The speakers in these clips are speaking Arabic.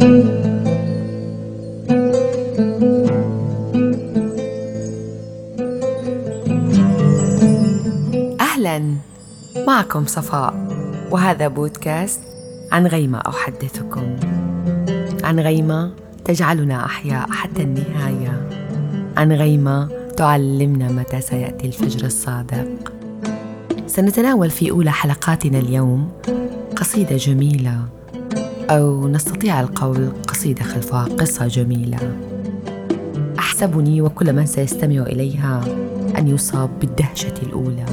أهلا معكم صفاء وهذا بودكاست عن غيمة أحدثكم. عن غيمة تجعلنا أحياء حتى النهاية. عن غيمة تعلمنا متى سيأتي الفجر الصادق. سنتناول في أولى حلقاتنا اليوم قصيدة جميلة أو نستطيع القول قصيدة خلفها قصة جميلة. أحسبني وكل من سيستمع إليها أن يصاب بالدهشة الأولى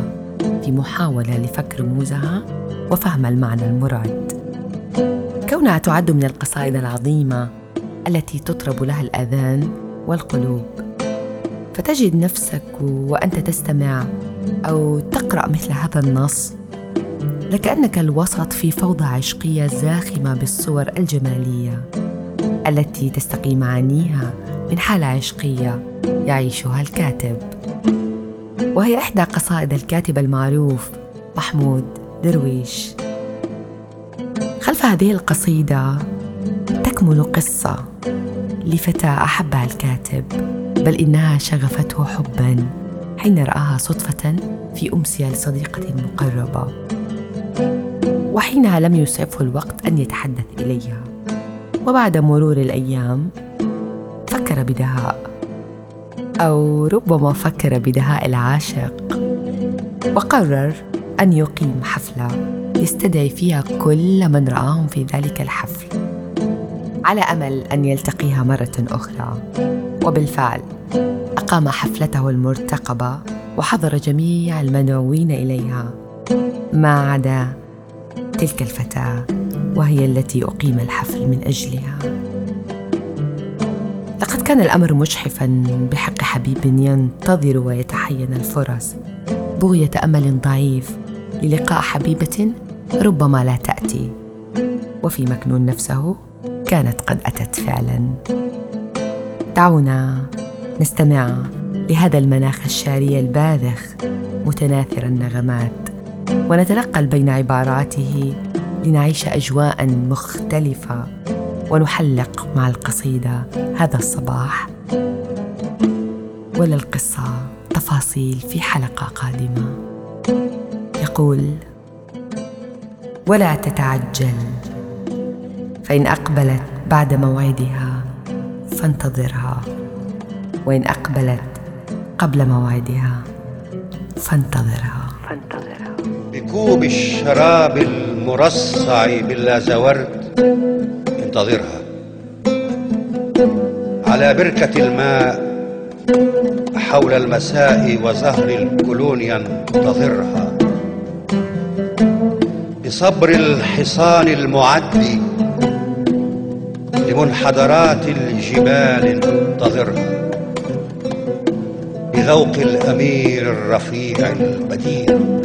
في محاولة لفك رموزها وفهم المعنى المراد. كونها تعد من القصائد العظيمة التي تطرب لها الآذان والقلوب. فتجد نفسك وأنت تستمع أو تقرأ مثل هذا النص لكأنك الوسط في فوضى عشقية زاخمة بالصور الجمالية التي تستقي معانيها من حالة عشقية يعيشها الكاتب. وهي إحدى قصائد الكاتب المعروف محمود درويش. خلف هذه القصيدة تكمن قصة لفتاة أحبها الكاتب بل إنها شغفته حبا حين رآها صدفة في أمسية لصديقة مقربة. وحينها لم يسعفه الوقت أن يتحدث إليها. وبعد مرور الأيام فكر بدهاء أو ربما فكر بدهاء العاشق وقرر أن يقيم حفلة يستدعي فيها كل من رآهم في ذلك الحفل على أمل أن يلتقيها مرة أخرى. وبالفعل أقام حفلته المرتقبة وحضر جميع المدعوين إليها. ما عدا تلك الفتاة وهي التي أقيم الحفل من أجلها. لقد كان الأمر مجحفا بحق حبيب ينتظر ويتحين الفرص بغية أمل ضعيف للقاء حبيبة ربما لا تأتي. وفي مكنون نفسه كانت قد أتت فعلا. دعونا نستمع لهذا المناخ الشاري الباذخ متناثر النغمات. ونتنقل بين عباراته لنعيش اجواء مختلفة ونحلق مع القصيدة هذا الصباح. وللقصه تفاصيل في حلقة قادمة. يقول ولا تتعجل فإن أقبلت بعد موعدها فانتظرها وإن أقبلت قبل موعدها فانتظرها فانتظرها. بكوب الشراب المرصع باللازورد انتظرها. على بركة الماء حول المساء وزهر الكولونيا انتظرها بصبر الحصان المعد لمنحدرات الجبال انتظرها بذوق الأمير الرفيع البديع.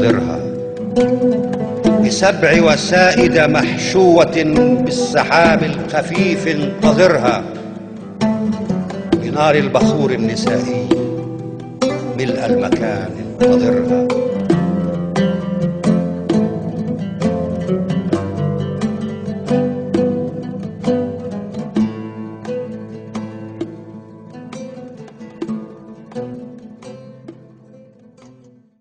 انتظرها بسبع وسائد محشوة بالسحاب الخفيف انتظرها. بنار البخور النسائي ملء المكان انتظرها.